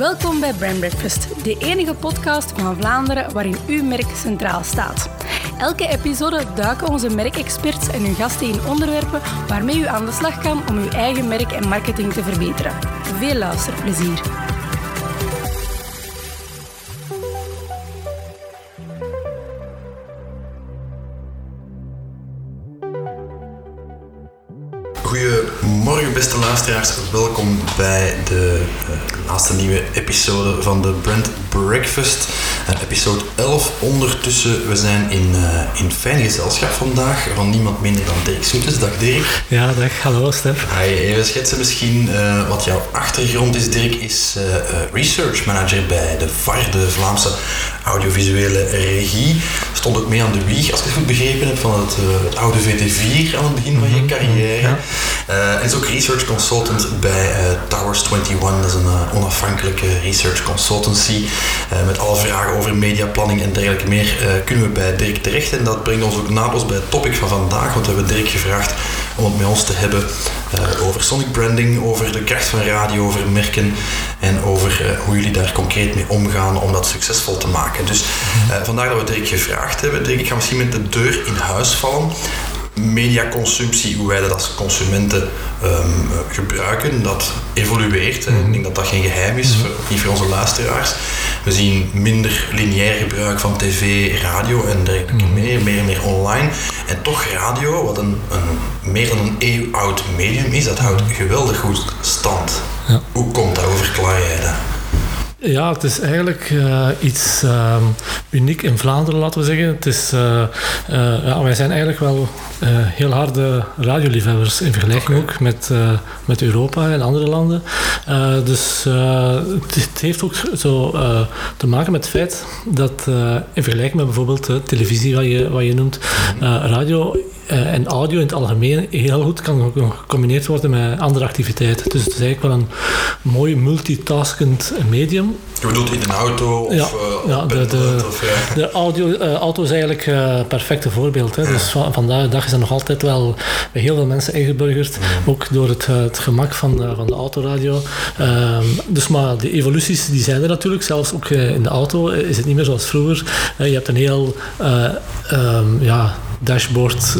Welkom bij Brand Breakfast, de enige podcast van Vlaanderen waarin uw merk centraal staat. Elke episode duiken onze merkexperts en hun gasten in onderwerpen waarmee u aan de slag kan om uw eigen merk en marketing te verbeteren. Veel luisterplezier. Luisteraars, welkom bij de uh, laatste nieuwe episode van de Brand Breakfast. Uh, episode 11 ondertussen. We zijn in, uh, in fijn gezelschap vandaag van niemand minder dan Dirk Soetjes. Dag Dirk. Ja, dag. Hallo Stef. Even schetsen misschien wat jouw achtergrond is. Dirk is research manager bij de VAR, de Vlaamse audiovisuele regie. Stond ook mee aan de wieg, als ik het goed begrepen heb, van het, het oude VT4 aan het begin van je mhm, carrière. Ja. Uh, is ook research consultant bij uh, Towers 21. Dat is een uh, onafhankelijke research consultancy. met alle vragen over mediaplanning en dergelijke meer kunnen we bij Dirk terecht. En dat brengt ons ook naadloos bij het topic van vandaag. Want we hebben Dirk gevraagd om het met ons te hebben over sonic branding, over de kracht van radio, over merken en over hoe jullie daar concreet mee omgaan om dat succesvol te maken. Dus vandaag dat we Dirk gevraagd hebben. Dirk, ik ga misschien met de deur in huis vallen mediaconsumptie, hoe wij dat als consumenten um, gebruiken, dat evolueert. En ik denk dat dat geen geheim is, voor, niet voor onze luisteraars. We zien minder lineair gebruik van tv, radio en dergelijke meer, meer en meer online. En toch radio, wat een, een meer dan een eeuw oud medium is, dat houdt geweldig goed stand. Ja. Hoe komt dat? Hoe verklaar jij dat? Ja, het is eigenlijk uh, iets uh, uniek in Vlaanderen, laten we zeggen. Het is, uh, ja, wij zijn eigenlijk wel heel harde radioliefhebbers in vergelijking ook met, met Europa en andere landen. dus het, het, heeft ook zo te maken met het feit dat in vergelijking met bijvoorbeeld televisie, wat je, wat je noemt, radio uh, en audio in het algemeen heel goed kan gecombineerd worden met andere activiteiten. Dus het is eigenlijk wel een mooi multitaskend medium. Je bedoelt in een auto of, ja, uh, ja, de, de, of, ja. de audio, uh, auto is eigenlijk het perfecte voorbeeld. Hè. Dus van, vandaag de dag dat nog altijd wel bij heel veel mensen ingeburgerd. Mm. Ook door het, het gemak van, van de autoradio. Ehm, dus maar de evoluties die zijn er natuurlijk. Zelfs ook in de auto is het niet meer zoals vroeger. je hebt een heel um, ja, dashboard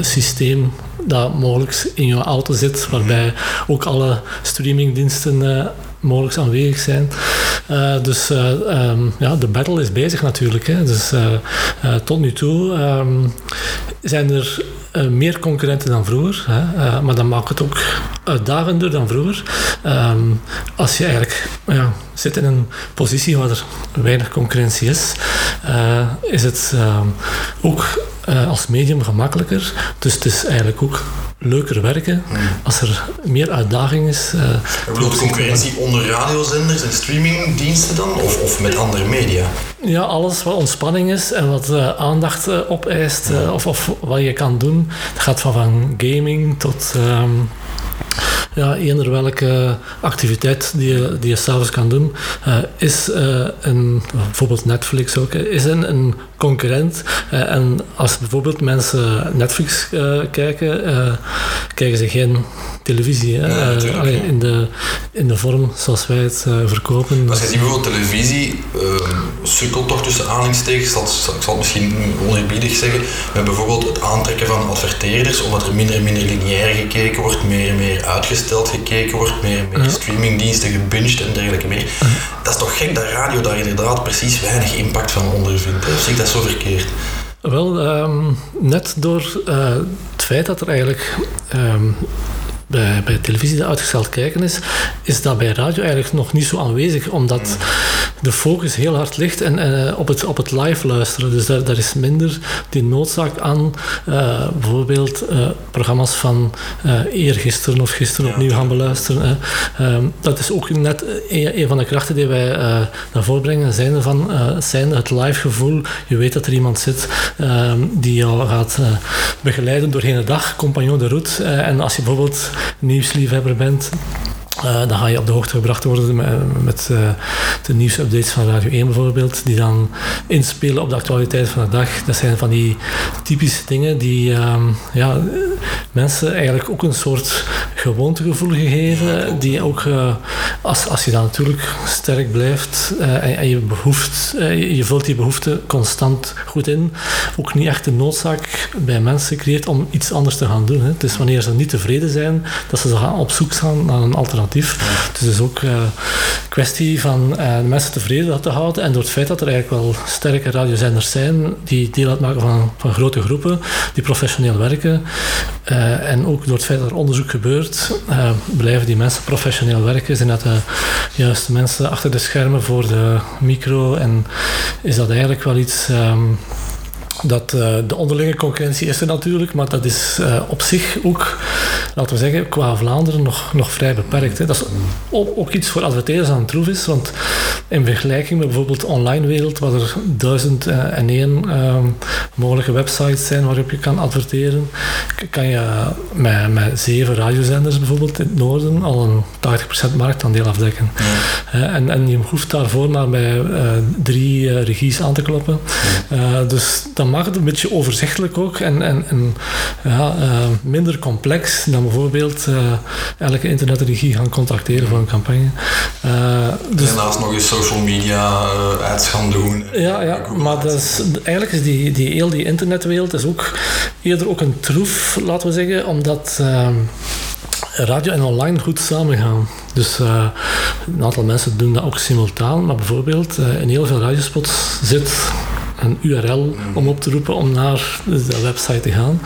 systeem dat mogelijk in je auto zit, waarbij ook alle streamingdiensten mogelijk aanwezig zijn. Uh, dus um, ja, de battle is bezig natuurlijk. Hè. Dus tot nu toe um, zijn er meer concurrenten dan vroeger, hè. maar dat maakt het ook uitdagender dan vroeger. Um, als je eigenlijk ja, zit in een positie waar er weinig concurrentie is, is het ook uh, als medium gemakkelijker. Dus het is eigenlijk ook leuker werken als er meer uitdaging is. Uh, Je bedoelt concurrentie onder radiozenders en streamingdiensten dan? Of, of met andere media? Ja, alles wat ontspanning is en wat uh, aandacht uh, opeist of, of wat je kan doen. Het gaat van, van gaming tot... Um, ja, eender welke activiteit die je, die je s'avonds kan doen, uh, is uh, een, bijvoorbeeld Netflix ook, is een, een concurrent. Uh, en als bijvoorbeeld mensen Netflix kijken, kijken ze geen televisie. Hè? Ja, in, de, in de vorm zoals wij het verkopen. Als je ziet bijvoorbeeld televisie, sukkelt toch tussen aanhalingstekens, ik zal, ik zal het misschien oneerbiedig zeggen, met bijvoorbeeld het aantrekken van adverteerders, omdat er minder en minder lineair gekeken wordt, meer en meer uitgesteld gekeken wordt, meer en meer streamingdiensten gebinged en dergelijke meer. Dat is toch gek dat radio daar inderdaad precies weinig impact van ondervindt. Of zie ik dat zo verkeerd? Wel, ehm, net door uh, het feit dat er eigenlijk um, bij, bij televisie uitgesteld kijken is, is dat bij radio eigenlijk nog niet zo aanwezig, omdat de focus heel hard ligt en, uh, op, het, op het live luisteren. Dus daar, daar is minder die noodzaak aan uh, bijvoorbeeld uh, programma's van eergisteren of gisteren opnieuw gaan beluisteren. Um, dat is ook net een, een, van de krachten die wij naar voren brengen, zijn, van, zijn het live gevoel. Je weet dat er iemand zit um, die jou gaat begeleiden doorheen de dag, compagnon de route. en als je bijvoorbeeld nieuwsliefhebber bent, Uh, dan ga je op de hoogte gebracht worden met, met uh, de nieuwsupdates van Radio 1 bijvoorbeeld, die dan inspelen op de actualiteit van de dag. Dat zijn van die typische dingen die uh, ja, mensen eigenlijk ook een soort gewoontegevoel gegeven, die ook, als, als je dan natuurlijk sterk blijft en, en, je, behoeft, je vult die behoefte constant goed in, ook niet echt de noodzaak bij mensen creëert om iets anders te gaan doen. Hè. Het is wanneer ze niet tevreden zijn, dat ze gaan op zoek gaan naar een alternatief. Dus het is ook een uh, kwestie van de mensen tevreden te houden. En door het feit dat er eigenlijk wel sterke radiozenders zijn die deel uitmaken van, van grote groepen, die professioneel werken. En ook door het feit dat er onderzoek gebeurt, blijven die mensen professioneel werken. Zijn dat de juiste mensen achter de schermen voor de micro? En is dat eigenlijk wel iets. Um, dat uh, de onderlinge concurrentie is er natuurlijk, maar dat is uh, op zich ook, laten we zeggen, qua Vlaanderen nog, nog vrij beperkt. Hè. Dat is ook, ook, iets voor adverteerders aan het troef is, want in vergelijking met bijvoorbeeld de online wereld, waar er duizend en één uh, mogelijke websites zijn waarop je kan adverteren, kan je met, met zeven radiozenders bijvoorbeeld in het noorden al een 80% marktaandeel afdekken. Ja. en, en je hoeft daarvoor maar bij drie regies aan te kloppen. dus dan mag het een beetje overzichtelijk ook en, en, en ja, uh, minder complex dan bijvoorbeeld uh, elke internetregie gaan contacteren voor een campagne. Uh, dus, en naast nog eens social media uitschande doen. Ja, ja maar dat is, eigenlijk is die, die heel die internetwereld is ook eerder ook een troef, laten we zeggen, omdat radio en online goed samengaan. Dus uh, een aantal mensen doen dat ook simultaan, maar bijvoorbeeld uh, in heel veel radiospots zit een URL om op te roepen om naar de website te gaan.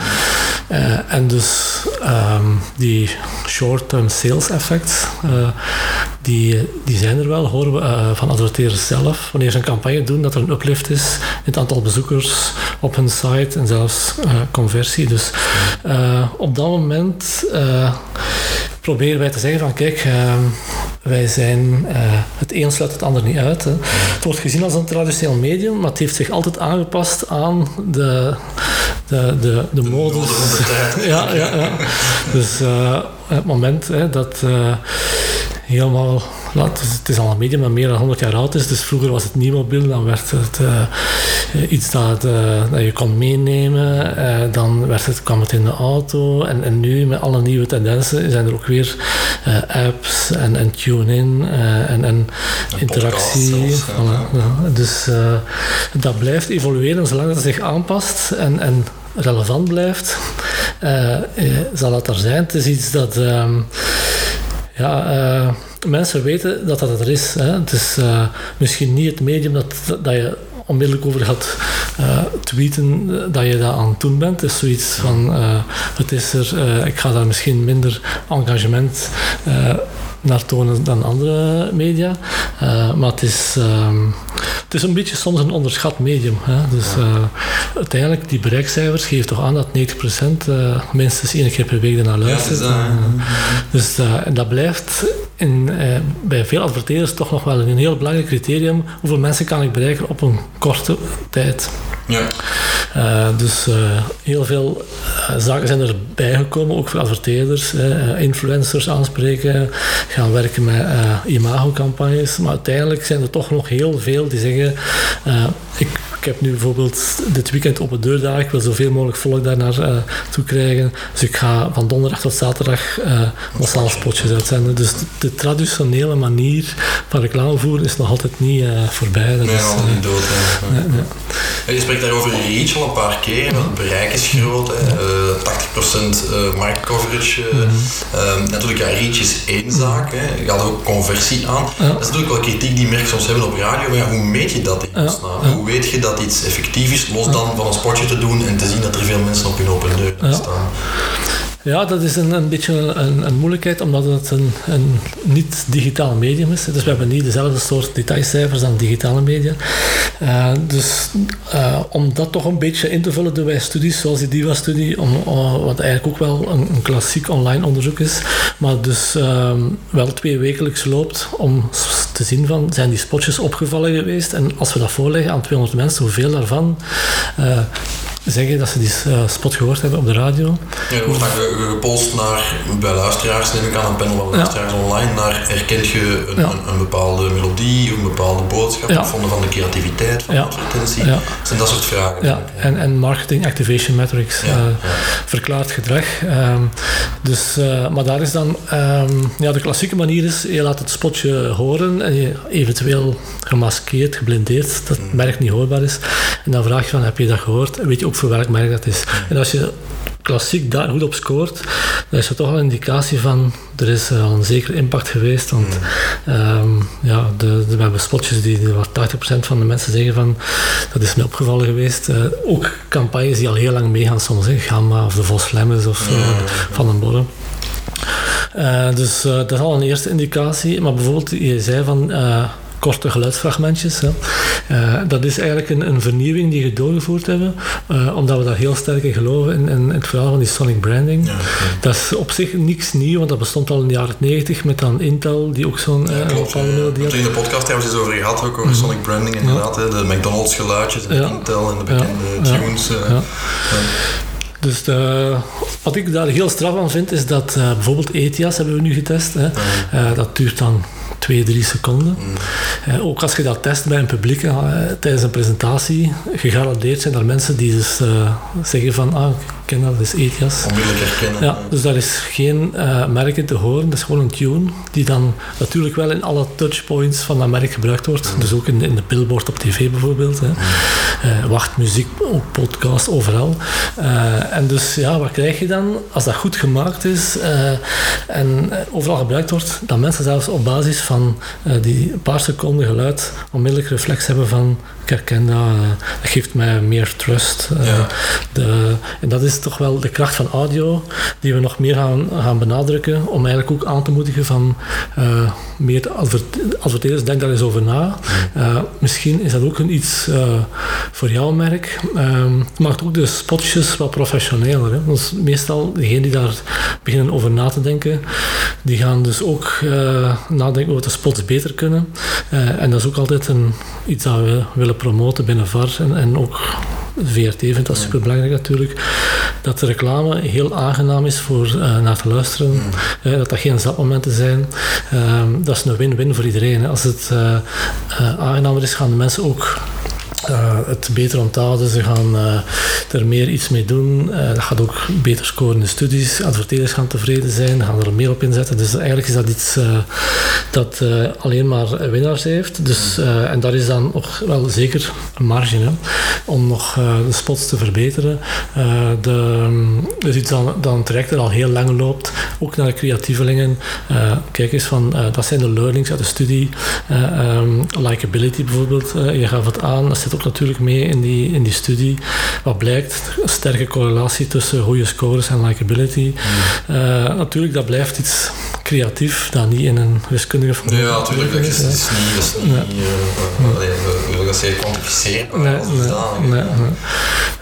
Uh, en dus um, die short-term sales effects, uh, die, die zijn er wel, horen we uh, van adverteerders zelf. Wanneer ze een campagne doen, dat er een uplift is in het aantal bezoekers op hun site en zelfs conversie. Dus op dat moment proberen wij te zeggen van kijk, ehm, wij zijn, uh, het een sluit het ander niet uit. Hè. Het wordt gezien als een traditioneel medium, maar het heeft zich altijd aangepast aan de, de, de, de, modus. ja, ja, ja. Dus uh, het moment hè, dat uh, helemaal laat, het is al een medium dat meer dan 100 jaar oud is, dus vroeger was het niet mobiel, dan werd het uh, iets dat, uh, dat je kon meenemen, uh, dan werd het, kwam het in de auto en, en nu met alle nieuwe tendensen zijn er ook weer apps en, en tune-in en, en interactie. Zelfs, ja. Ja, dus dat blijft evolueren zolang het zich aanpast en, en relevant blijft, zal dat er zijn. Het is iets dat ehm, ja, mensen weten dat dat er is. Hè. Het is uh, misschien niet het medium dat, dat je onmiddellijk over gaat uh, tweeten dat je dat aan het doen bent. Is zoiets van, uh, het is er, ik ga daar misschien minder engagement naar tonen dan andere media. Uh, maar het is, uh, het is een beetje soms een onderschat medium. Hè? Dus uh, uiteindelijk, die bereikcijfers geven toch aan dat 90% minstens één keer per week ernaar luistert. Ja, dus dat blijft in, bij veel adverteerders toch nog wel een heel belangrijk criterium. Hoeveel mensen kan ik bereiken op een korte tijd? Ja. Uh, dus uh, heel veel uh, zaken zijn erbij gekomen, ook voor adverteerders. influencers aanspreken, gaan werken met imago-campagnes. Maar uiteindelijk zijn er toch nog heel veel die zeggen: ik ik heb nu bijvoorbeeld dit weekend op deur deurdag. Ik wil zoveel mogelijk volk daar naar uh, toe krijgen. Dus ik ga van donderdag tot zaterdag uh, massaal spotjes uitzenden. Dus de, traditionele manier van reclame voeren is nog altijd niet uh, voorbij. Dat nee, is, niet dood. Nee, nee. Je spreekt daarover reach al een paar keer. Het bereik is groot. Hè. 80% marktcoverage. Mm -hmm. natuurlijk, ja, reach is één zaak. Hè. Je had ook conversie aan. Ja. Dat is natuurlijk wel kritiek die merken soms hebben op radio. Maar ja, hoe meet je dat in. Hoe weet je dat dat iets effectief is, los dan van een sportje te doen en te zien dat er veel mensen op hun open deur staan. Ja, dat is een, een beetje een, een moeilijkheid, omdat het een, een niet-digitaal medium is. Dus we hebben niet dezelfde soort detailcijfers dan digitale media. Uh, dus uh, om dat toch een beetje in te vullen, doen wij studies zoals die DIVA-studie, wat eigenlijk ook wel een, een, klassiek online onderzoek is, maar dus ehm, wel twee wekelijks loopt om te zien van, zijn die spotjes opgevallen geweest? En als we dat voorleggen aan 200 mensen, hoeveel daarvan zeggen dat ze die spot gehoord hebben op de radio. Ja, er wordt dan gepost naar, bij luisteraars neem ik aan, een panel van luisteraars online, naar herkent je een, een, bepaalde melodie of een bepaalde boodschap, ja. van de creativiteit van de advertentie. Ja. zijn dat soort vragen. Ja, en, en marketing activation metrics, uh, verklaard gedrag. Ehm, dus, uh, maar daar is dan, um, ja, de klassieke manier is, je laat het spotje horen en je eventueel gemaskeerd, geblindeerd, dat het mm. merk niet hoorbaar is. En dan vraag je van, heb je dat gehoord? Weet je ook voor welk merk dat is. En als je klassiek daar goed op scoort, dan is er toch al een indicatie van er is al een zekere impact geweest. Want mm. um, ja, de, de, we hebben spotjes die, die waar 80% van de mensen zeggen van dat is me opgevallen geweest. Uh, ook campagnes die al heel lang meegaan soms, hè, Gamma of de Vos Lemmens of uh, Van den Borren. Uh, dus dat is al een eerste indicatie. Maar bijvoorbeeld, je zei van korte geluidsfragmentjes. Hè. Uh, dat is eigenlijk een, een, vernieuwing die we doorgevoerd hebben, uh, omdat we daar heel sterk in geloven in, in, het verhaal van die sonic branding. Ja, Dat is op zich niks nieuw, want dat bestond al in de jaren 90 met dan Intel, die ook zo'n ja, uh, bepaalde melodie had. in de podcast hebben we eens over gehad, ook over mm sonic branding inderdaad. Hè, de McDonald's geluidjes, en Intel en de bekende tunes. Dus de, wat ik daar heel straf aan vind, is dat uh, bijvoorbeeld ETIAS hebben we nu getest. Hè. Uh, dat duurt dan twee, drie seconden. Mm. Uh, ook als je dat test bij een publiek tijdens een presentatie, gegarandeerd zijn er mensen die dus zeggen van ah, ken dat, is ETIAS. Onmiddellijk herkennen. Ja, dus daar is geen uh, merken te horen, dat is gewoon een tune die dan natuurlijk wel in alle touchpoints van dat merk gebruikt wordt. Mm. Dus ook in, in, de billboard op tv bijvoorbeeld. Hè. Mm. Uh, wachtmuziek, ook podcast, overal. Uh, en dus ja, wat krijg je dan als dat goed gemaakt is en overal gebruikt wordt, dat mensen zelfs op basis van die paar seconden geluid onmiddellijk reflex hebben van ik herken dat, dat geeft mij meer trust. Ja. De, en dat is toch wel de kracht van audio die we nog meer gaan, gaan benadrukken om eigenlijk ook aan te moedigen van uh, meer adverteerders, denk daar eens over na. Uh, misschien is dat ook een iets uh, voor jouw merk. maakt ook de spotjes wat professioneler. Hè? Dus meestal degenen die daar beginnen over na te denken, die gaan dus ook nadenken over de spots beter kunnen. en dat is ook altijd een, iets dat we willen promoten binnen VAR en, en ook VRT vindt dat super belangrijk natuurlijk. Dat de reclame heel aangenaam is voor uh, naar te luisteren. Mm. Dat dat geen zapmomenten zijn. Uh, dat is een win-win voor iedereen. Als het uh, aangenamer is, gaan de mensen ook uh, het beter onthouden. Ze gaan uh, er meer iets mee doen. Uh, dat gaat ook beter scoren in de studies. Adverteerders gaan tevreden zijn, gaan er meer op inzetten. Dus eigenlijk is dat iets dat alleen maar winnaars heeft. Dus, en daar is dan nog wel zeker een marge hè, om nog de spots te verbeteren. de, dus iets dan, dan traject er al heel lang loopt, ook naar de creatievelingen. kijk eens van, dat zijn de learnings uit de studie. Um, likability bijvoorbeeld, je gaf het aan, dat ook natuurlijk mee in die, in die studie. Wat blijkt, een sterke correlatie tussen goede scores en likability. Mm. Uh, natuurlijk, dat blijft iets creatief, dat niet in een wiskundige vorm. Ja, natuurlijk, dat is, is, niet, is niet ja. uh, zeer kwantificeren. Nee, nee, nee,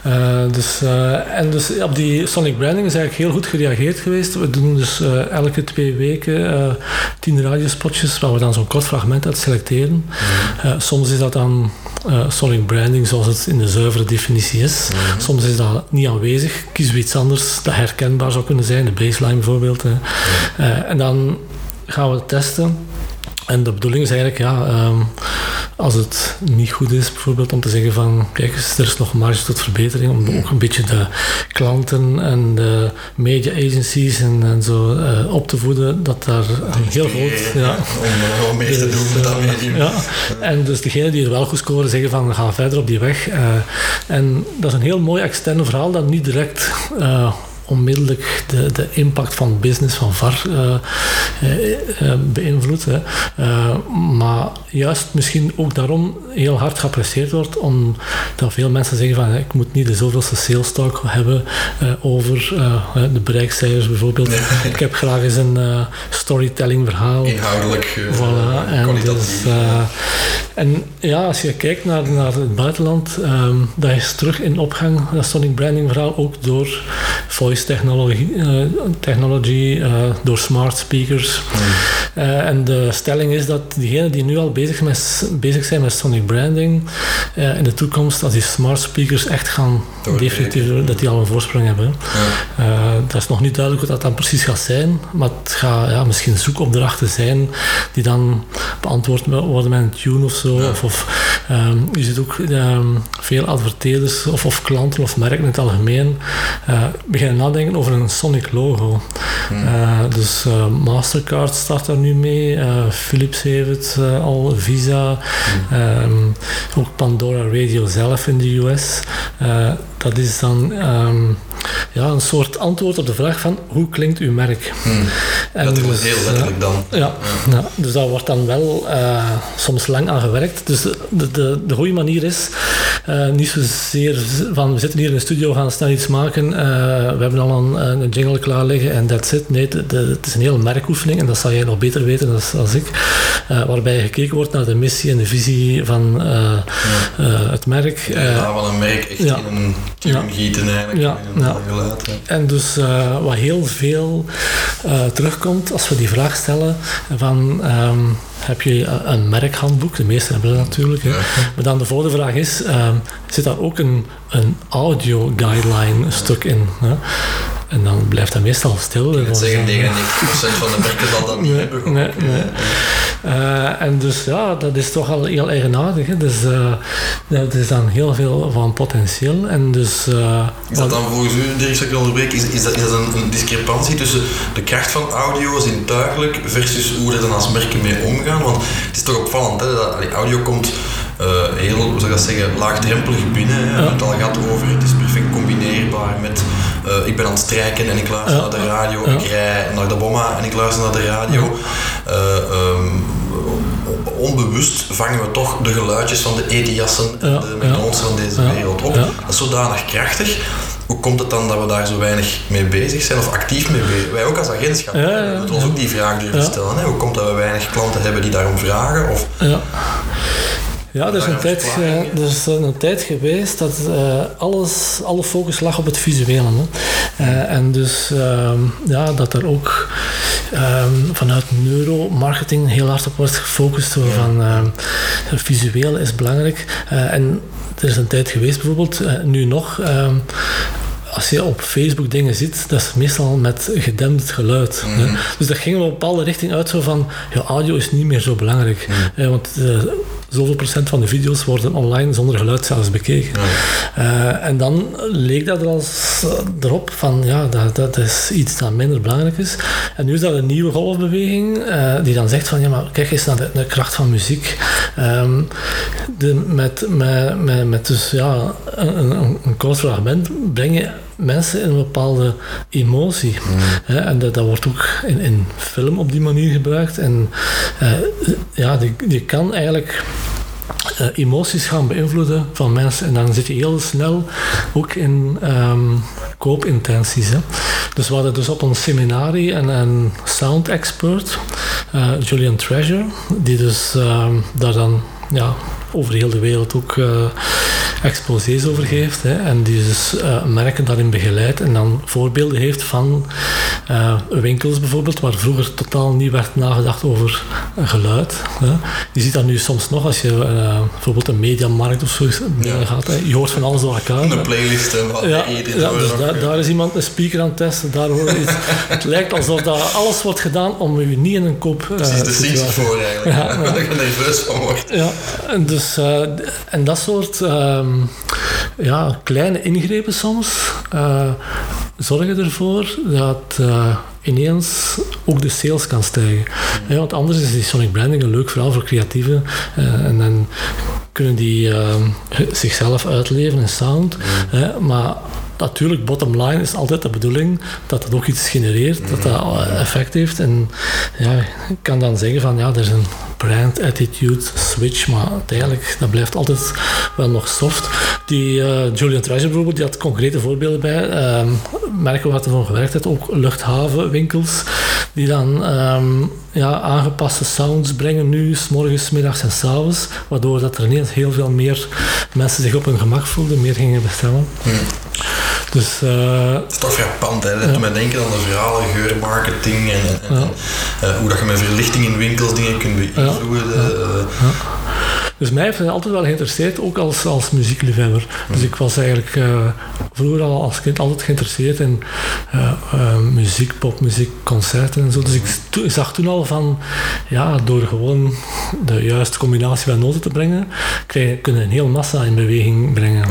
uh, dus, uh, en dus op die sonic branding is eigenlijk heel goed gereageerd geweest. We doen dus uh, elke twee weken tien radiospotjes waar we dan zo'n kort fragment uit selecteren. Mm. soms is dat dan sonic branding zoals het in de zuivere definitie is. Mm. Soms is dat niet aanwezig. Kiezen we iets anders dat herkenbaar zou kunnen zijn, de baseline bijvoorbeeld. Mm. en dan gaan we testen. En de bedoeling is eigenlijk, ja, um, als het niet goed is, bijvoorbeeld om te zeggen van, kijk er is nog marge tot verbetering, om ook een beetje de klanten en de media agencies en, en zo uh, op te voeden, dat daar een heel groot... Ja, om, meer te dus, doen met dat eh, medium. Ja, en dus degenen die er wel goed scoren, zeggen van, we gaan verder op die weg. Uh, en dat is een heel mooi externe verhaal dat niet direct onmiddellijk de, de impact van business van VAR uh, uh, beïnvloedt. Maar juist misschien ook daarom heel hard geapprecieerd wordt, omdat veel mensen zeggen van ik moet niet de zoveelste sales talk hebben over de bereikcijfers bijvoorbeeld. ik heb graag eens een storytelling verhaal. Inhoudelijk. Voilà. En, dus, en ja, als je kijkt naar, naar het buitenland, um, dat is terug in opgang, dat Sonic Branding verhaal, ook door voice technology, technology door smart speakers. Hmm. en de stelling is dat diegenen die nu al bezig, met, bezig zijn met sonic branding, in de toekomst, als die smart speakers echt gaan definitief, dat die al een voorsprong hebben. Ja. dat is nog niet duidelijk wat dat dan precies gaat zijn, maar het gaat ja, misschien zoekopdrachten zijn die dan beantwoord worden met een tune of zo. Of, of um, je ziet ook um, veel adverteerders of, of klanten of merken in het algemeen uh, beginnen nadenken over een Sonic logo. Hmm. Uh, dus uh, Mastercard start daar nu mee, Philips heeft het al, Visa, hmm. um, ook Pandora Radio zelf in de US. dat is dan ja, een soort antwoord op de vraag van hoe klinkt uw merk? Hmm. En dat is dus, heel letterlijk dan. Ja, ja. dus daar wordt dan wel uh, soms lang aan gewerkt. Dus de, de, de goede manier is uh, niet zozeer van we zitten hier in de studio, gaan snel iets maken, uh, we hebben al een, een jingle klaar liggen en that's it. Nee, de, de, het is een hele merkoefening en dat zal jij nog beter weten dan als ik. waarbij gekeken wordt naar de missie en de visie van ja. het merk. ja, van een merk echt in een tune gieten eigenlijk. Ja, ja. En dus wat heel veel terugkomt als we die vraag stellen van um, heb je een merkhandboek, de meesten hebben dat natuurlijk. Hè. Maar dan de volgende vraag is, um, zit daar ook een, een audio guideline stuk in? Hè? En dan blijft dat meestal stil. Ik zeggen, tegen 90% van de merken zal dat niet hebben. Nee, nee. Uh, en dus ja, dat is toch al heel eigenaardig. Hè. Dus uh, er is dan heel veel van potentieel. En dus, uh, is dat dan volgens u, Dirk, ik onderbreek, is, is, dat, is dat een, een, discrepantie tussen de kracht van audio zintuigelijk versus hoe er dan als merken mee omgaan? Want het is toch opvallend hè, dat allee, audio komt heel, hoe zou ik dat zeggen, laagdrempelig binnen. Hè. Het al gehad over, het is perfect combineerbaar met uh, ik ben aan het strijken en ik luister naar de radio, ik rij naar de bomma en ik luister naar de radio. Uh, um, onbewust vangen we toch de geluidjes van de Ediassen en de McDonald's van deze wereld op. Dat is zodanig krachtig. Hoe komt het dan dat we daar zo weinig mee bezig zijn of actief mee bezig Wij ook als agentschap ja, moeten ons ook die vraag durven stellen. Hè? Hoe komt dat we weinig klanten hebben die daarom vragen? Of, ja, er is een, tijd, er is een tijd geweest dat uh, alles, alle focus lag op het visuele. Hè. Uh, en dus uh, ja, dat er ook ehm, vanuit neuromarketing heel hard op wordt gefocust. Ja. Van ehm, visueel is belangrijk. Eh, en er is een tijd geweest bijvoorbeeld, nu nog als je op Facebook dingen ziet, dat is meestal met gedempt geluid. Mm Dus dat ging op een bepaalde richting uit, zo van, ja, audio is niet meer zo belangrijk. Mm want uh, zoveel procent van de video's worden online zonder geluid zelfs bekeken. Uh, en dan leek dat er als, uh, erop van, ja, dat, dat is iets dat minder belangrijk is. En nu is dat een nieuwe golfbeweging, die dan zegt van, ja, maar kijk eens naar de, de kracht van muziek. Um, de, met, met, met, met dus, ja, een, een, een kort fragment breng je mensen in een bepaalde emotie. Mm. en dat, dat, wordt ook in, in, film op die manier gebruikt. En uh, ja, die, die kan eigenlijk uh, emoties gaan beïnvloeden van mensen. En dan zit je heel snel ook in um, koopintenties. Hè. Dus we hadden dus op ons seminarie een, een sound expert, uh, Julian Treasure, die dus um, daar dan ja, over heel de wereld ook exposés over geeft. Hè, en die dus uh, merken daarin begeleidt en dan voorbeelden heeft van uh, winkels bijvoorbeeld, waar vroeger totaal niet werd nagedacht over geluid. Hè. Je ziet dat nu soms nog als je bijvoorbeeld een mediamarkt of zo ja. gaat. Hè. Je hoort van alles door elkaar. Een playlist en wat ja, ja, dus daar, is iemand een speaker aan het testen, daar hoor je iets. het lijkt alsof dat alles wordt gedaan om u niet in een kop uh, Precies, de voor eigenlijk. Ja, ja. dat je nerveus van wordt. Ja, en dus en dat soort uh, ja, kleine ingrepen soms zorgen ervoor dat uh, ineens ook de sales kan stijgen. Ja, want anders is die sonic branding een leuk verhaal voor creatieven. en dan kunnen die ehm, zichzelf uitleven in sound. maar natuurlijk, bottom line is altijd de bedoeling dat het ook iets genereert, dat dat effect heeft. En ja, ik kan dan zeggen van ja, er is een brand attitude switch, maar uiteindelijk dat blijft altijd wel nog soft. Die uh, Julian Treasure bijvoorbeeld, die had concrete voorbeelden bij. Um, merken wat er van gewerkt heeft, ook luchthavenwinkels, die dan um, ja, aangepaste sounds brengen nu, s morgens, middags en s avonds, waardoor dat er ineens heel veel meer mensen zich op hun gemak voelden, meer gingen bestellen. Dus, het is toch frappant, hè? Dat ja. me denken aan de verhalen, geurmarketing en, en, en hoe dat je met verlichting in winkels dingen kunt beïnvloeden. Dus mij heeft het altijd wel geïnteresseerd, ook als, als muziekliefhebber. Dus ik was eigenlijk uh, vroeger al als kind altijd geïnteresseerd in uh, uh, muziek, popmuziek, concerten en zo. Dus ik, ik, zag toen al van, ja, door gewoon de juiste combinatie van noten te brengen, krijg, kunnen een heel massa in beweging brengen.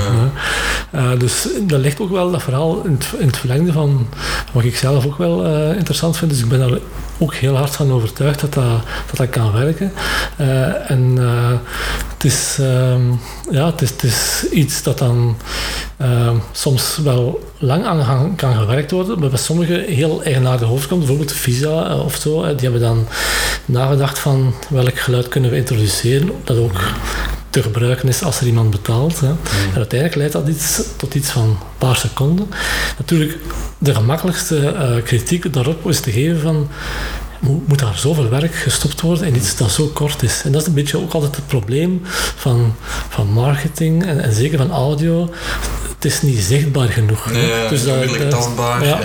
dus dat ligt ook wel, dat verhaal, in het, in het verlengde van wat ik zelf ook wel interessant vind. Dus ik ben daar ook heel hard van overtuigd dat dat, dat, dat kan werken. en het is, ehm, ja, het is, het is iets dat dan ehm, soms wel lang aan kan gewerkt worden, maar bij sommigen heel eigenaardig overkomt. Bijvoorbeeld Visa eh, of zo, die hebben dan nagedacht van welk geluid kunnen we introduceren, dat ook te gebruiken is als er iemand betaalt. Hè. Mm. En uiteindelijk leidt dat iets, tot iets van een paar seconden. Natuurlijk, de gemakkelijkste uh, kritiek daarop is te geven van moet, daar zoveel werk gestopt worden in iets dat zo kort is. En dat is een beetje ook altijd het probleem van, van marketing en, en zeker van audio het is niet zichtbaar genoeg. Nee, dus dat, dat, tastbaar. Ja,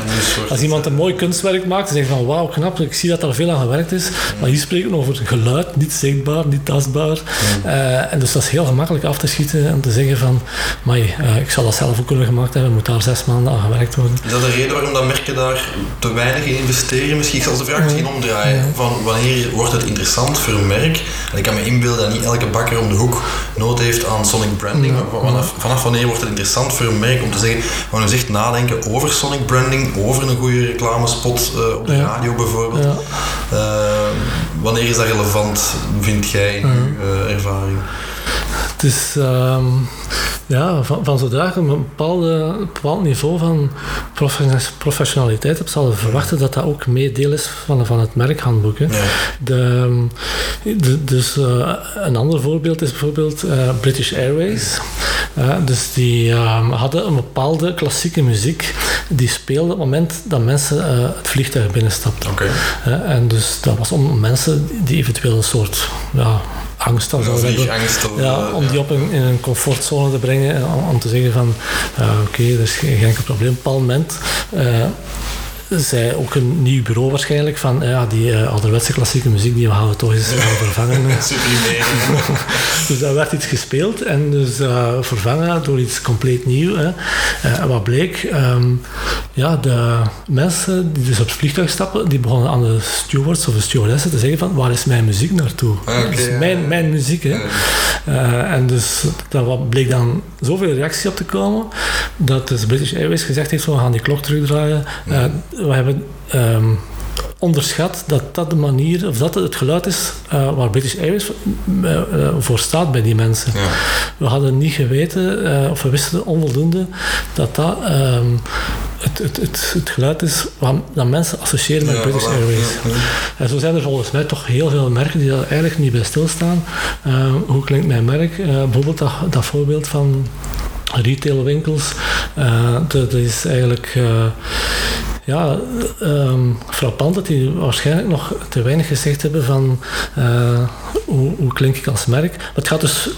als iemand een mooi kunstwerk maakt, zeg je van wauw, knap, ik zie dat er veel aan gewerkt is. Maar hier spreken we over geluid, niet zichtbaar, niet tastbaar. Uh, en dus dat is heel gemakkelijk af te schieten en te zeggen van, maar uh, ik zal dat zelf ook kunnen gemaakt hebben, moet daar zes maanden aan gewerkt worden. Is dat de reden waarom dat merken daar te weinig in investeren? Misschien, ik zal de vraag misschien omdraaien. Van wanneer wordt het interessant voor een merk? En ik kan me inbeelden dat niet elke bakker om de hoek nood heeft aan sonic branding. Vanaf, vanaf wanneer wordt het interessant voor een merk om te zeggen, we gaan echt nadenken over sonic branding, over een goede reclamespot uh, op de radio bijvoorbeeld. Ja. Uh, wanneer is dat relevant, vind jij in uw uh, ervaring? Het is um, ja, van, van zodra je een bepaalde, bepaald niveau van professionaliteit hebt, zal je verwachten dat dat ook mee deel is van, van het merkhandboek. Hè. Ja. De, de, dus uh, een ander voorbeeld is bijvoorbeeld uh, British Airways. Uh, dus die um, hadden een bepaalde klassieke muziek die speelde op het moment dat mensen het vliegtuig binnenstapten. Okay. en dus dat was om mensen die eventueel een soort ja, angst dan zou hebben. ja, om die op een, in een comfortzone te brengen en om, te zeggen van uh, oké, okay, er is geen, enkel probleem. Op een bepaald moment zij ook een nieuw bureau waarschijnlijk van ja, die uh, ouderwetse klassieke muziek die gaan we toch eens uh, vervangen. dus daar werd iets gespeeld en dus uh, vervangen door iets compleet nieuw. Hè. en wat bleek, um, ja, de mensen die dus op het vliegtuig stappen, die begonnen aan de stewards of de stewardessen te zeggen van waar is mijn muziek naartoe? Okay, is mijn, mijn muziek. Hè. en dus daar bleek dan zoveel reactie op te komen dat de British Airways gezegd heeft we gaan die klok terugdraaien we hebben um, onderschat dat dat de manier, of dat het geluid is uh, waar British Airways uh, voor staat bij die mensen. Ja. We hadden niet geweten, of we wisten onvoldoende, dat dat um, het, het, het, het, geluid is dat mensen associëren met ja, British Airways. Ja, en zo zijn er volgens mij toch heel veel merken die daar eigenlijk niet bij stilstaan. hoe klinkt mijn merk? bijvoorbeeld dat, dat voorbeeld van retailwinkels. dat is eigenlijk ja, um, frappant dat die waarschijnlijk nog te weinig gezegd hebben van uh, hoe, hoe klink ik als merk. Maar het gaat dus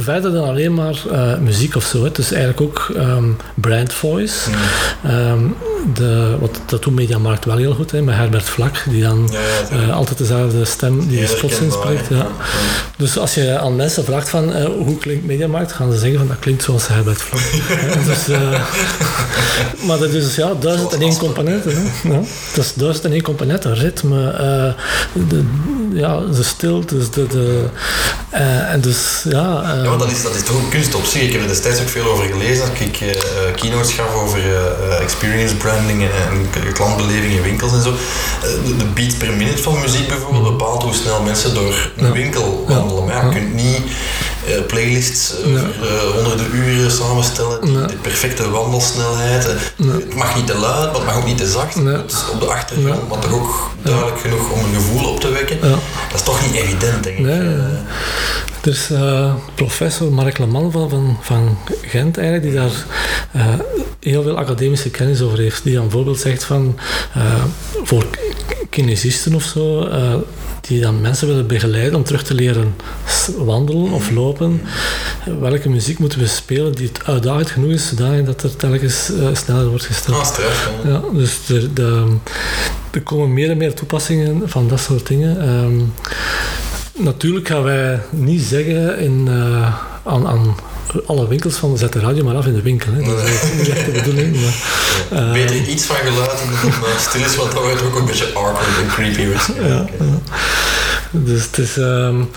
verder dan alleen maar uh, muziek of zo. Het is eigenlijk ook um, brand voice. Mm. Um, de, wat, dat doet Mediamarkt wel heel goed, hè, met Herbert Vlak, die dan ja, ja, uh, altijd dezelfde stem die de spots inspreekt. Ja. Dus als je aan mensen vraagt van uh, hoe klinkt Mediamarkt, gaan ze zeggen van dat klinkt zoals Herbert Vlak. dus, maar dat is ja, duizend en één componenten. Hè. Ja, dat is duizend en één componenten. Ritme, de, ja, de stilte, dus de, de, en dus ja ja, dat is, dat is toch een kunst op zich. Ik heb er destijds ook veel over gelezen. Dat ik uh, keynotes gaf over uh, experience branding en, en, klantbeleving in winkels en zo. de, de, beat per minute van muziek bijvoorbeeld bepaalt hoe snel mensen door een winkel wandelen. Maar ja, je kunt niet playlists honderden uren samenstellen. Die, De perfecte wandelsnelheid. Het mag niet te luid, maar het mag ook niet te zacht. Het is op de achtergrond, maar toch ook duidelijk genoeg om een gevoel op te wekken. Dat is toch niet evident, denk ik. Er is uh, professor Mark Leman van, van, van, Gent eigenlijk, die daar uh, heel veel academische kennis over heeft. Die dan bijvoorbeeld zegt van uh, voor kinesisten of zo, die dan mensen willen begeleiden om terug te leren wandelen of lopen, welke muziek moeten we spelen die het uitdagend genoeg is, zodanig dat er telkens sneller wordt gesteld. Ah, ja, dus er, de, er komen meer en meer toepassingen van dat soort dingen. Um, natuurlijk gaan wij niet zeggen in, uh, aan, aan alle winkels van zet de radio maar af in de winkel. Hè. Dat is niet echt de bedoeling. Maar, uh, Beter iets van geluid dan stil is, want dat wordt ook een beetje awkward en creepy. Ja, ja. Dus het is, um,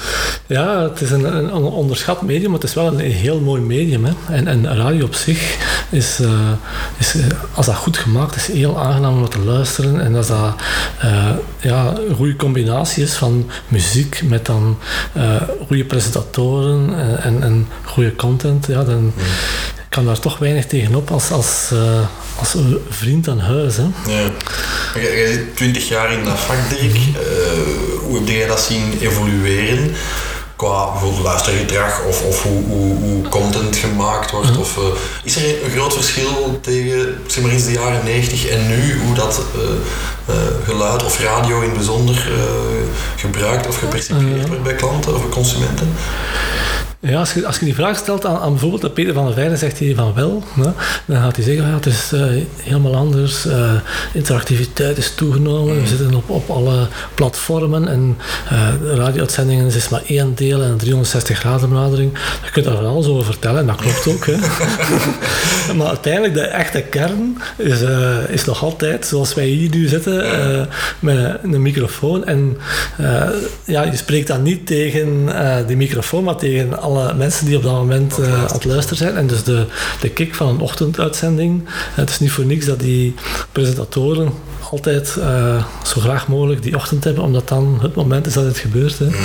ja, het is een, een, onderschat medium, maar het is wel een, heel mooi medium. Hè. En, en radio op zich is, uh, is, als dat goed gemaakt is, heel aangenaam om te luisteren. En als dat uh, ja, een goede combinatie is van muziek met dan goede presentatoren en, en, en goede content, ja, dan mm. kan daar toch weinig tegenop als, als, als vriend aan huis. Hè. Ja. Jij zit twintig jaar in dat vak, Dirk. Uh, hoe heb jij dat zien evolueren? Qua bijvoorbeeld luistergedrag of, of hoe, hoe, hoe content gemaakt wordt? Of, uh, is er een groot verschil tegen zeg maar eens de jaren 90 en nu, hoe dat uh, geluid of radio in het bijzonder gebruikt of gepercipieerd wordt bij klanten of bij consumenten? Ja, als je, als je die vraag stelt aan, aan bijvoorbeeld Peter van der Veijden, zegt hij van wel. Dan gaat hij zeggen, ja, het is uh, helemaal anders. Uh, interactiviteit is toegenomen. We zitten op, op alle platformen. En uh, radio-uitzendingen is maar één deel en een 360 graden benadering. Je kunt daar van alles over vertellen en dat klopt ook. Hè. maar uiteindelijk, de echte kern is, is nog altijd zoals wij hier nu zitten, met een microfoon. En ja, je spreekt dan niet tegen die microfoon, maar tegen alle mensen die op dat moment uh, aan het luisteren zijn. En dus de, de kick van een ochtenduitzending. Het is niet voor niks dat die presentatoren altijd uh, zo graag mogelijk die ochtend hebben, omdat dan het moment is dat het gebeurt. Hè. Mm-hmm.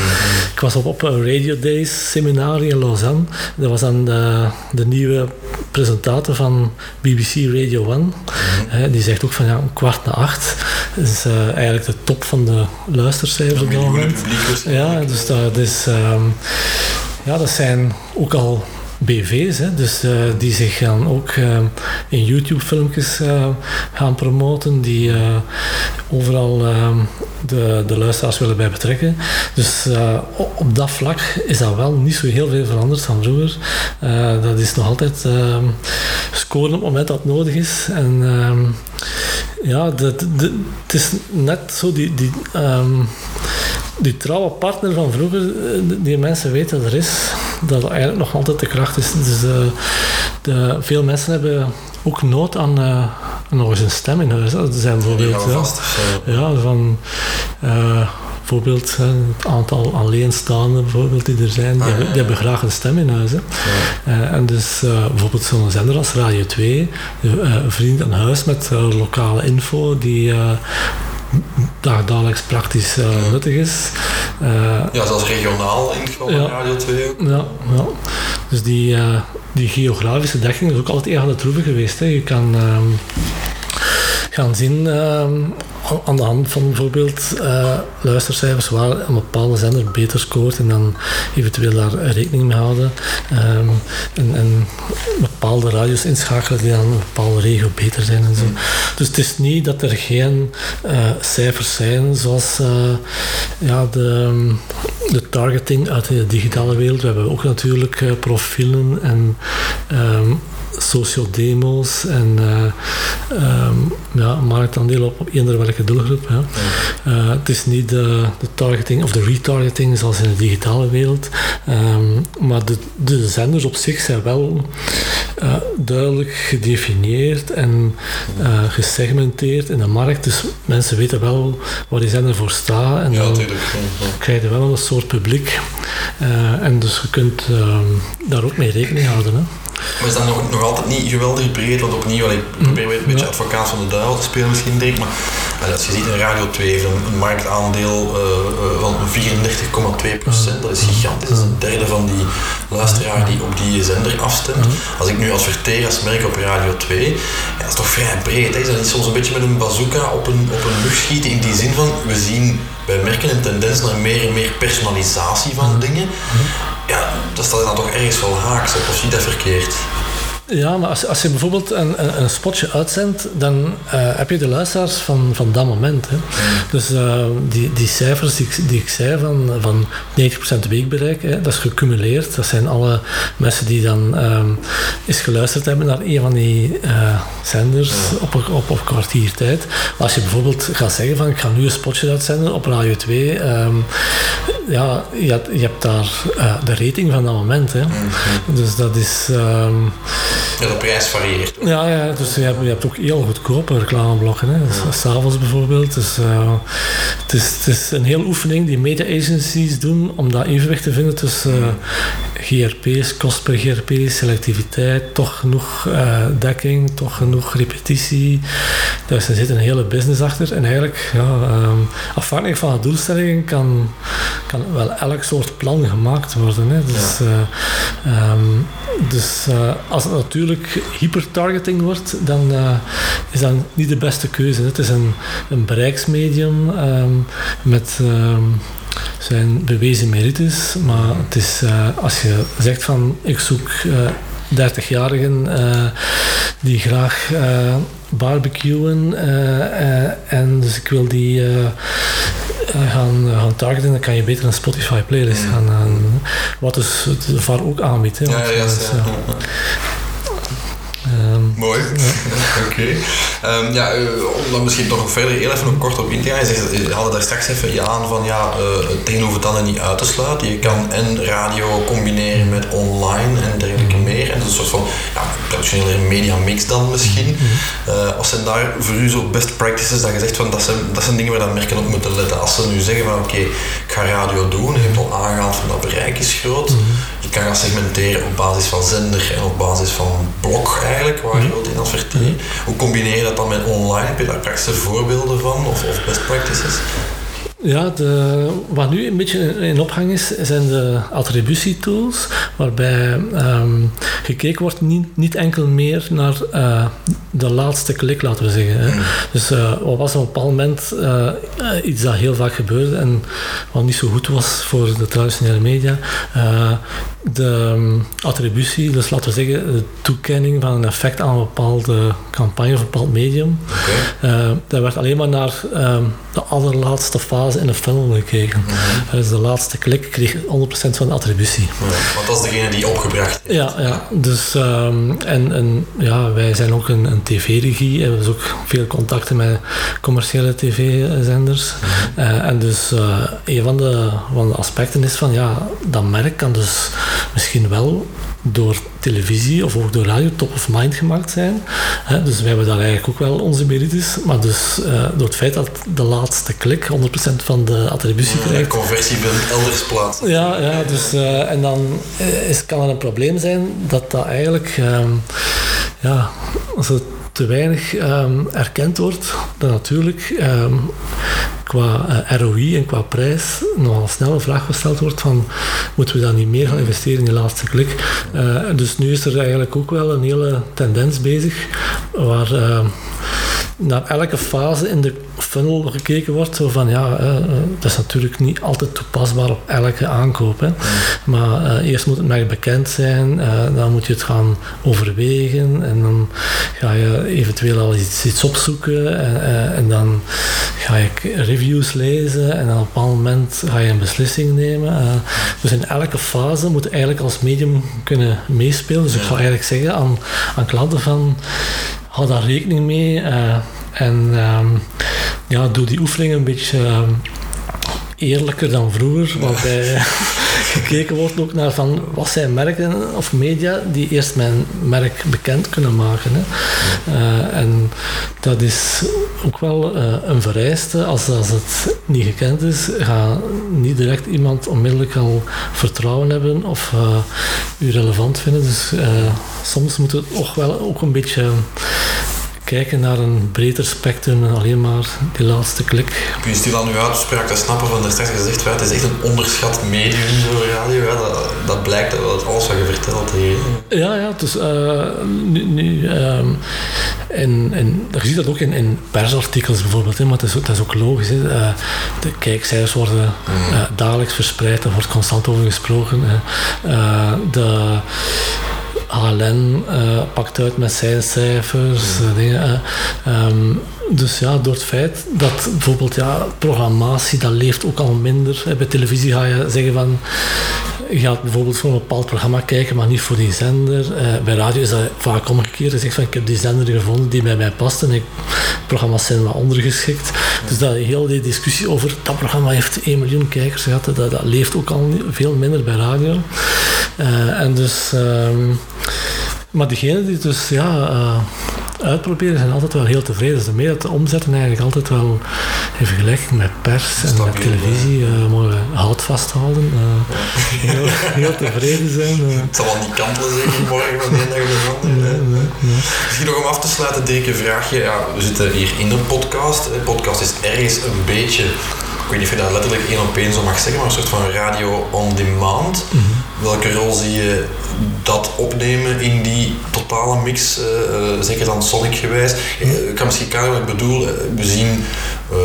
Ik was op, op een Radio Days seminar in Lausanne. Dat was dan de, de nieuwe presentator van BBC Radio 1. Mm-hmm. die zegt ook van ja, een kwart na acht. Dat is uh, eigenlijk de top van de luistercijfers op dat moment. Ja, dus dat is... Um, ja, dat zijn ook al BV's, hè, dus, uh, die zich gaan ook uh, in YouTube-filmpjes uh, gaan promoten, die overal de, de luisteraars willen bij betrekken. Dus op dat vlak is dat wel niet zo heel veel veranderd van vroeger. dat is nog altijd scoren op het moment dat nodig is. En ja, de, de, het is net zo die. die um, die trouwe partner van vroeger, eh, die mensen weten dat er is, dat eigenlijk nog altijd de kracht is. Dus uh, de, veel mensen hebben ook nood aan uh, nog eens een stem in huis. Er zijn bijvoorbeeld, ja, vast, ja, van bijvoorbeeld het aantal alleenstaanden bijvoorbeeld die er zijn, die, ah, hebben, graag een stem in huis. Hè. en dus bijvoorbeeld zo'n zender als Radio 2, een vriend aan huis met lokale info, die dagelijks praktisch uh, nuttig is. Uh, ja, zelfs regionaal in geval ja, Radio 2 ook. Ja, ja. Dus die, uh, die geografische dekking is ook altijd een van de troeven geweest. Hè. Je kan um, gaan zien um, aan de hand van bijvoorbeeld uh, luistercijfers waar een bepaalde zender beter scoort en dan eventueel daar rekening mee houden. Um, en, en, bepaalde radio's inschakelen die dan een bepaalde regio beter zijn en zo. Mm. Dus het is niet dat er geen uh, cijfers zijn zoals uh, ja, de, de targeting uit de digitale wereld. We hebben ook natuurlijk profielen en um, sociodemo's en uh, um, ja, marktaandeel op, op eender welke doelgroep. Ja. Uh, het is niet de, de, targeting of de retargeting zoals in de digitale wereld, um, maar de, de zenders op zich zijn wel uh, duidelijk gedefinieerd en gesegmenteerd in de markt. Dus mensen weten wel waar die zender voor staat en ja, dan krijg je wel een soort publiek. en dus je kunt ehm, daar ook mee rekening houden. Hè. Maar is dat nog, nog altijd niet geweldig breed? Want opnieuw, ik probeer weer een beetje advocaat van de duivel te spelen misschien, denk maar als je ziet in Radio 2 heeft een, marktaandeel uh, van 34,2 procent. Dat is gigantisch. Dat is een derde van die luisteraar die op die zender afstemt. Als ik nu adverteer als merk op Radio 2, ja, dat is toch vrij breed. Hè? Is dat niet soms een beetje met een bazooka op een, op een lucht schieten in die zin van, we zien, wij merken een tendens naar meer en meer personalisatie van dingen ja, dat staat dan toch ergens wel haaks op, of zie dat verkeerd? Ja, maar als, als je bijvoorbeeld een, een, een spotje uitzendt, dan uh, heb je de luisteraars van, van dat moment. Hè. Dus uh, die, die cijfers die, die ik zei van, van 90% weekbereik, hè, dat is gecumuleerd. Dat zijn alle mensen die dan um, eens geluisterd hebben naar een van die uh, zenders op, op, op kwartier tijd. Maar als je bijvoorbeeld gaat zeggen van ik ga nu een spotje uitzenden op Radio 2, um, ja, je, hebt, je hebt daar de rating van dat moment. Hè. Dus dat is... Um, ja, de prijs varieert. Ja, ja dus je hebt, je hebt ook heel goedkope reclameblokken. Hè. Dus, S'avonds bijvoorbeeld. Dus, uh, het, is, het is een hele oefening die media agencies doen om dat evenwicht te vinden tussen uh, GRP's, kost per GRP, selectiviteit, toch genoeg uh, dekking, toch genoeg repetitie. Dus er zit een hele business achter. En eigenlijk, ja, um, afhankelijk van de doelstelling, kan, kan wel elk soort plan gemaakt worden. Hè. Dus, ja. um, dus als het natuurlijk hypertargeting wordt, dan uh, is dat niet de beste keuze. Het is een, een bereiksmedium um, met um, zijn bewezen merites, maar het is uh, als je zegt van ik zoek uh, 30-jarigen die graag barbecuen en dus ik wil die gaan, gaan targeten, dan kan je beter een Spotify playlist gaan, gaan wat dus het VAR ook aanbiedt. Hè, ja, ja, ja. Um, Mooi, oké. Okay. Um, ja, uh, om dan misschien toch nog verder heel even nog kort op in te gaan. Je, je hadden daar straks even je aan van ja, uh, het een hoeft het ander niet uit te sluiten. Je kan en radio combineren met online en dergelijke meer. En dat is een soort van ja, traditionele media mix dan misschien. Uh, wat zijn daar voor u zo best practices dat je zegt van dat zijn, dat zijn dingen waar dan merken op moeten letten. Als ze nu zeggen van oké, okay, ik ga radio doen, je hebt al aangehaald van dat bereik is groot. Mm -hmm. Kan gaan segmenteren op basis van zender en op basis van blok eigenlijk, waar je wilt in adverteren. Hoe combineer je dat dan met online? Heb je daar praktische voorbeelden van of, of best practices? Ja, de, wat nu een beetje in opgang is, zijn de attributietools, waarbij um, gekeken wordt niet, niet enkel meer naar uh, de laatste klik, laten we zeggen. Hè. Mm. Dus uh, wat was op een bepaald moment uh, iets dat heel vaak gebeurde en wat niet zo goed was voor de traditionele media. De um, attributie, dus laten we zeggen de toekenning van een effect aan een bepaalde campagne of een bepaald medium. Okay. dat werd alleen maar naar um, de allerlaatste fase in de funnel gekeken. Mm -hmm. Dus de laatste klik kreeg 100% van de attributie. Ja, want dat is degene die opgebracht heeft. Ja, ja. dus um, en, en ja, wij zijn ook een, een tv-regie. We hebben dus ook veel contacten met commerciële tv-zenders. Mm -hmm. uh, en dus uh, een van de, van de aspecten is van ja, dat merk kan dus misschien wel door televisie of ook door radio top of mind gemaakt zijn. He, dus wij hebben daar eigenlijk ook wel onze merites. Maar dus uh, door het feit dat de laatste klik 100% van de attributie krijgt. De conversie vindt elders plaats. Ja, ja dus, uh, en dan is, kan er een probleem zijn dat dat eigenlijk... Um, ja, als het te weinig um, erkend wordt, dan natuurlijk um, qua uh, ROI en qua prijs nogal snel een vraag gesteld wordt van moeten we dan niet meer gaan investeren in die laatste klik. Uh, dus nu is er eigenlijk ook wel een hele tendens bezig waar uh, naar elke fase in de funnel gekeken wordt. Zo van ja, uh, dat is natuurlijk niet altijd toepasbaar op elke aankoop. Hè. Maar uh, eerst moet het merk bekend zijn, uh, dan moet je het gaan overwegen en dan ga je eventueel al iets, iets opzoeken en, en dan ga je reviews lezen en op een bepaald moment ga je een beslissing nemen. dus in elke fase moet je eigenlijk als medium kunnen meespelen. Dus ik ga eigenlijk zeggen aan, aan klanten van hou daar rekening mee. Uh, en um, ja, doe die oefeningen een beetje um, eerlijker dan vroeger. Waarbij gekeken wordt ook naar van wat zijn merken of media die eerst mijn merk bekend kunnen maken. Uh, en dat is ook wel uh, een vereiste. Als, als het niet gekend is, ga niet direct iemand onmiddellijk al vertrouwen hebben of uh, u relevant vinden. Dus soms moet het ook wel ook een beetje kijken naar een breder spectrum dan alleen maar die laatste klik. Kun je stil aan uw uitspraak te snappen van de straks gezegd, het is echt een onderschat medium, zo radio. Dat, dat blijkt uit alles wat je vertelt hier. Ja, ja, dus uh, nu, nu um, en, en je ziet dat ook in, in persartikels bijvoorbeeld, hè, maar dat is, dat is ook logisch. Hè. Uh, de kijkcijfers worden mm. uh, dagelijks verspreid, er wordt constant over gesproken. de HLN pakt uit met zijn cijfers, dingen. Ehm, dus ja, door het feit dat bijvoorbeeld ja, programmatie, dat leeft ook al minder. Bij televisie ga je zeggen van, je gaat bijvoorbeeld voor een bepaald programma kijken, maar niet voor die zender. Uh, bij radio is dat vaak omgekeerd. Je zegt van, ik heb die zender gevonden die bij mij past en ik, programma's zijn wat ondergeschikt. Dus dat heel die discussie over dat programma heeft 1 miljoen kijkers gehad, dat, dat leeft ook al veel minder bij radio. Uh, en dus... Uh, maar degene die dus ja, uh, uitproberen zijn altijd wel heel tevreden. Dus de meer dat de omzetten eigenlijk altijd wel in vergelijking met pers en met televisie uh, mogen hout vasthouden. Uh, heel, heel, tevreden zijn. Uh. Het zal wel niet kantelen zeker morgen van de ene dag de andere. Nee, nee, nee. Misschien nog om af te sluiten, Dirk, een vraagje. Ja, we zitten hier in een podcast. De podcast is ergens een beetje ik weet niet of je dat letterlijk één op één zo mag zeggen, maar een soort van radio on demand. Mm -hmm. Welke rol zie je dat opnemen in die totale mix, uh, uh, zeker dan Sonic gewijs? Ik kan misschien kijken wat ik bedoel. we zien uh,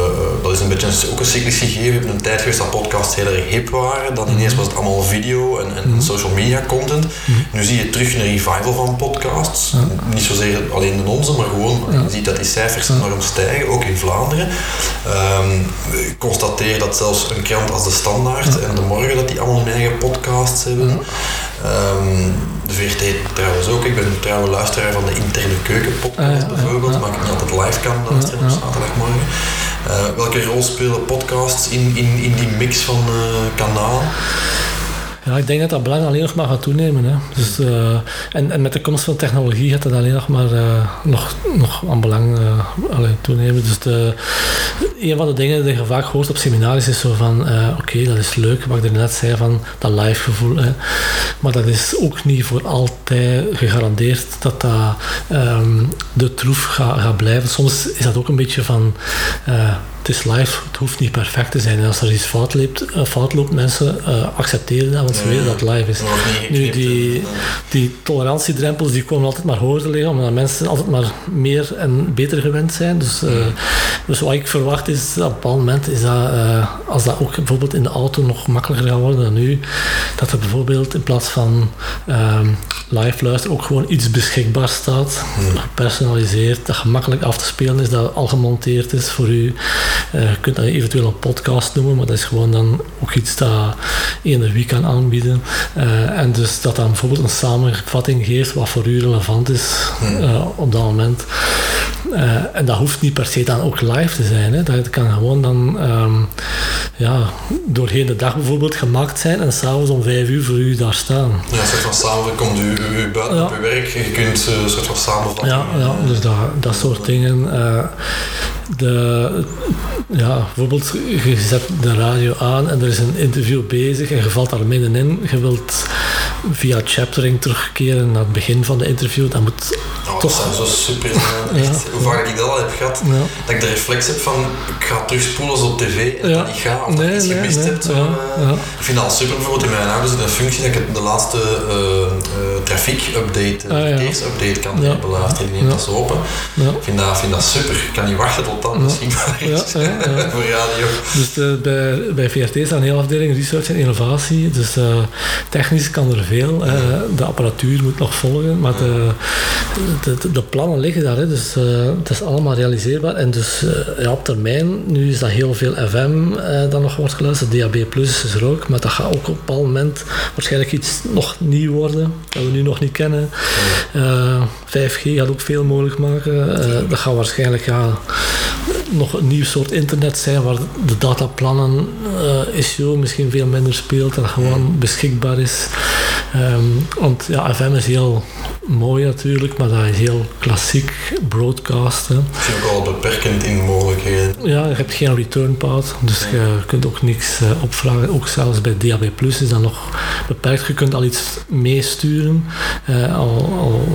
dat is een beetje een, ook een cyclisch gegeven. We hebben een tijd geweest dat podcasts heel erg hip waren. Dan ineens was het allemaal video en, en mm. social media content. Mm. Nu zie je terug een revival van podcasts. Ja. Niet zozeer alleen de onze, maar gewoon ja. je ziet dat die cijfers ja. enorm stijgen, ook in Vlaanderen. Um, ik constateer dat zelfs een krant als De Standaard en De Morgen, dat die allemaal hun eigen podcasts hebben. Um, de VRT trouwens ook. Ik ben een trouwe luisteraar van de interne keukenpodcast bijvoorbeeld, maar ik niet altijd live kan luisteren op zaterdagmorgen. Uh, welke rol spelen podcasts in, in, in die mix van uh, kanalen? Ja, ik denk dat dat belang alleen nog maar gaat toenemen. Hè. Dus, uh, en, en met de komst van technologie gaat dat alleen nog maar uh, nog, nog aan belang uh, toenemen. Dus de, een van de dingen die je vaak hoort op seminaries is zo van, oké, okay, dat is leuk, wat ik er net zei van dat live gevoel. Hè. Maar dat is ook niet voor altijd gegarandeerd dat dat um, de troef gaat, blijven. Soms is dat ook een beetje van het is live, het hoeft niet perfect te zijn. En als er iets fout loopt, fout loopt mensen uh, accepteren dat, want dat het live is. Nu, die, die tolerantiedrempels die komen altijd maar hoger te liggen, omdat mensen altijd maar meer en beter gewend zijn. Dus, uh, dus wat ik verwacht is, op een bepaald moment is dat, als dat ook bijvoorbeeld in de auto nog makkelijker gaat worden dan nu, dat er bijvoorbeeld in plaats van ehm, live luisteren ook gewoon iets beschikbaar staat, gepersonaliseerd, dat gemakkelijk af te spelen is, dat al gemonteerd is voor u. Uh, je kunt dat eventueel een podcast noemen, maar dat is gewoon dan ook iets dat wie kan aanbieden. Uh, en dus dat dan bijvoorbeeld een samenvatting geeft wat voor u relevant is uh, op dat moment. en dat hoeft niet per se dan ook live te zijn. Hè. Dat kan gewoon dan um, ja, doorheen de dag bijvoorbeeld gemaakt zijn en s'avonds om vijf uur voor u daar staan. Ja, een soort van samen komt u, u buiten ja. op uw werk en je kunt een soort van samenvatten. Ja, ja dus dat, dat soort dingen. de, ja, bijvoorbeeld, je zet de radio aan en er is een interview bezig en je valt daar Je wilt via chaptering terugkeren naar het begin van de interview. Dat moet oh, toch... Dat zo super ja. Hoe vaak ik dat al heb gehad, ja. dat ik de reflex heb van ik ga terugspoelen als op tv en ja. dat niet ga, of nee, dat iets nee, gemist nee. hebt. Zo, uh, ik vind dat super. Bijvoorbeeld in mijn auto zit een functie dat ik de laatste uh, uh, trafiek-update, ah, verkeersupdate kan beluisteren. Die neemt dat zo open. Ik vind dat, vind dat super. Ik kan niet wachten tot dan misschien voor radio. Dus de, bij, bij VRT staan een hele afdeling research en innovatie. Dus technisch kan er veel. Uh, de apparatuur moet nog volgen, maar de, de, de plannen liggen daar. Hè, dus uh, het is allemaal realiseerbaar. En dus ja, op termijn, nu is dat heel veel FM dat nog wordt geluisterd. DAB Plus is er ook, maar dat gaat ook op een bepaald moment waarschijnlijk iets nog nieuw worden, dat we nu nog niet kennen. 5G gaat ook veel mogelijk maken. dat gaat waarschijnlijk ja, nog een nieuw soort internet zijn waar de dataplannen uh, issue misschien veel minder speelt en gewoon beschikbaar is. Um, want ja, FM is heel mooi natuurlijk, maar dat is heel klassiek broadcasten. Het is ook al beperkend in mogelijkheden. Ja, je hebt geen return path, dus je kunt ook niks uh, opvragen. Ook zelfs bij DAB Plus is dat nog beperkt. Je kunt al iets meesturen, uh, al, al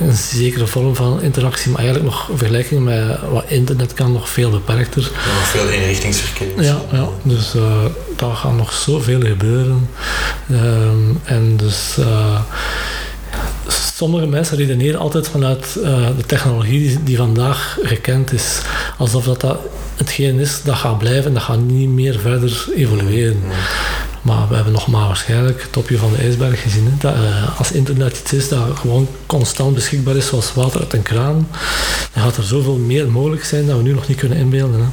een zekere vorm van interactie, maar eigenlijk nog vergelijking met wat internet kan nog veel beperkter. nog veel inrichtingsverkeer. Ja, ja, dus uh, daar gaat nog zoveel gebeuren. Um, en dus uh, sommige mensen redeneren altijd vanuit uh, de technologie die, vandaag gekend is. Alsof dat, dat hetgeen is dat gaat blijven, dat gaat niet meer verder evolueren. Maar we hebben nog maar waarschijnlijk het topje van de ijsberg gezien. Dat, uh, als internet iets is dat gewoon constant beschikbaar is, zoals water uit een kraan, dan gaat er zoveel meer mogelijk zijn dat we nu nog niet kunnen inbeelden. Hè?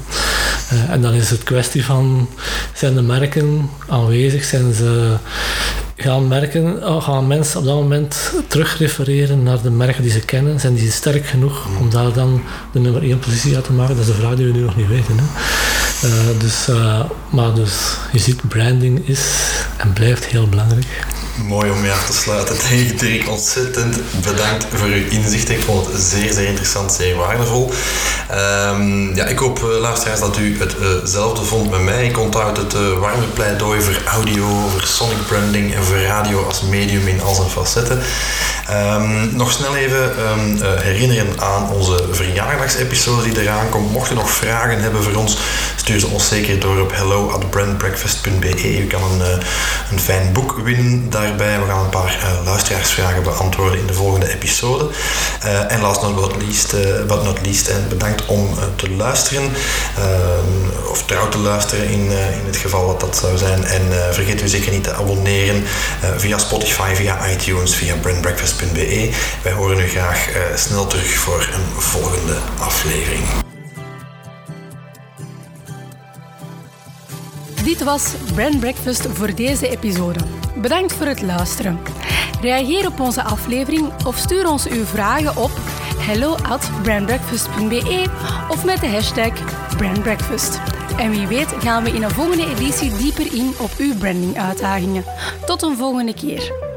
Uh, en dan is het kwestie van, zijn de merken aanwezig, zijn ze gaan merken, oh, gaan mensen op dat moment terugrefereren naar de merken die ze kennen? Zijn die sterk genoeg om daar dan de nummer 1 positie uit te maken? Dat is de vraag die we nu nog niet weten. Hè? Uh, dus, uh, maar dus, je ziet, branding is en blijft heel belangrijk. Mooi om mee af te sluiten. Dirk, ontzettend bedankt voor uw inzicht. Ik vond het zeer, zeer interessant, zeer waardevol. Um, ja, ik hoop, uh, luisteraars, dat u hetzelfde vond met mij. Ik onthoud het warme pleidooi voor audio, voor sonic branding en voor radio als medium in al zijn facetten. Um, nog snel even uh, herinneren aan onze verjaardagsepisode die eraan komt. Mocht u nog vragen hebben voor ons, stuur ze ons zeker door op hello at brandbreakfast.be. U kan een, uh, een fijn boek winnen We gaan een paar uh, luisteraarsvragen beantwoorden in de volgende episode. en last not least, but not least en bedankt om te luisteren. Ehm, of trouw te luisteren in, in het geval dat dat zou zijn. En vergeet u zeker niet te abonneren via Spotify, via iTunes, via brandbreakfast wij horen u graag snel terug voor een volgende aflevering. Dit was Brand Breakfast voor deze episode. Bedankt voor het luisteren. Reageer op onze aflevering of stuur ons uw vragen op hello at brandbreakfast.be of met de hashtag brandbreakfast. En wie weet gaan we in een volgende editie dieper in op uw branding uitdagingen. Tot een volgende keer.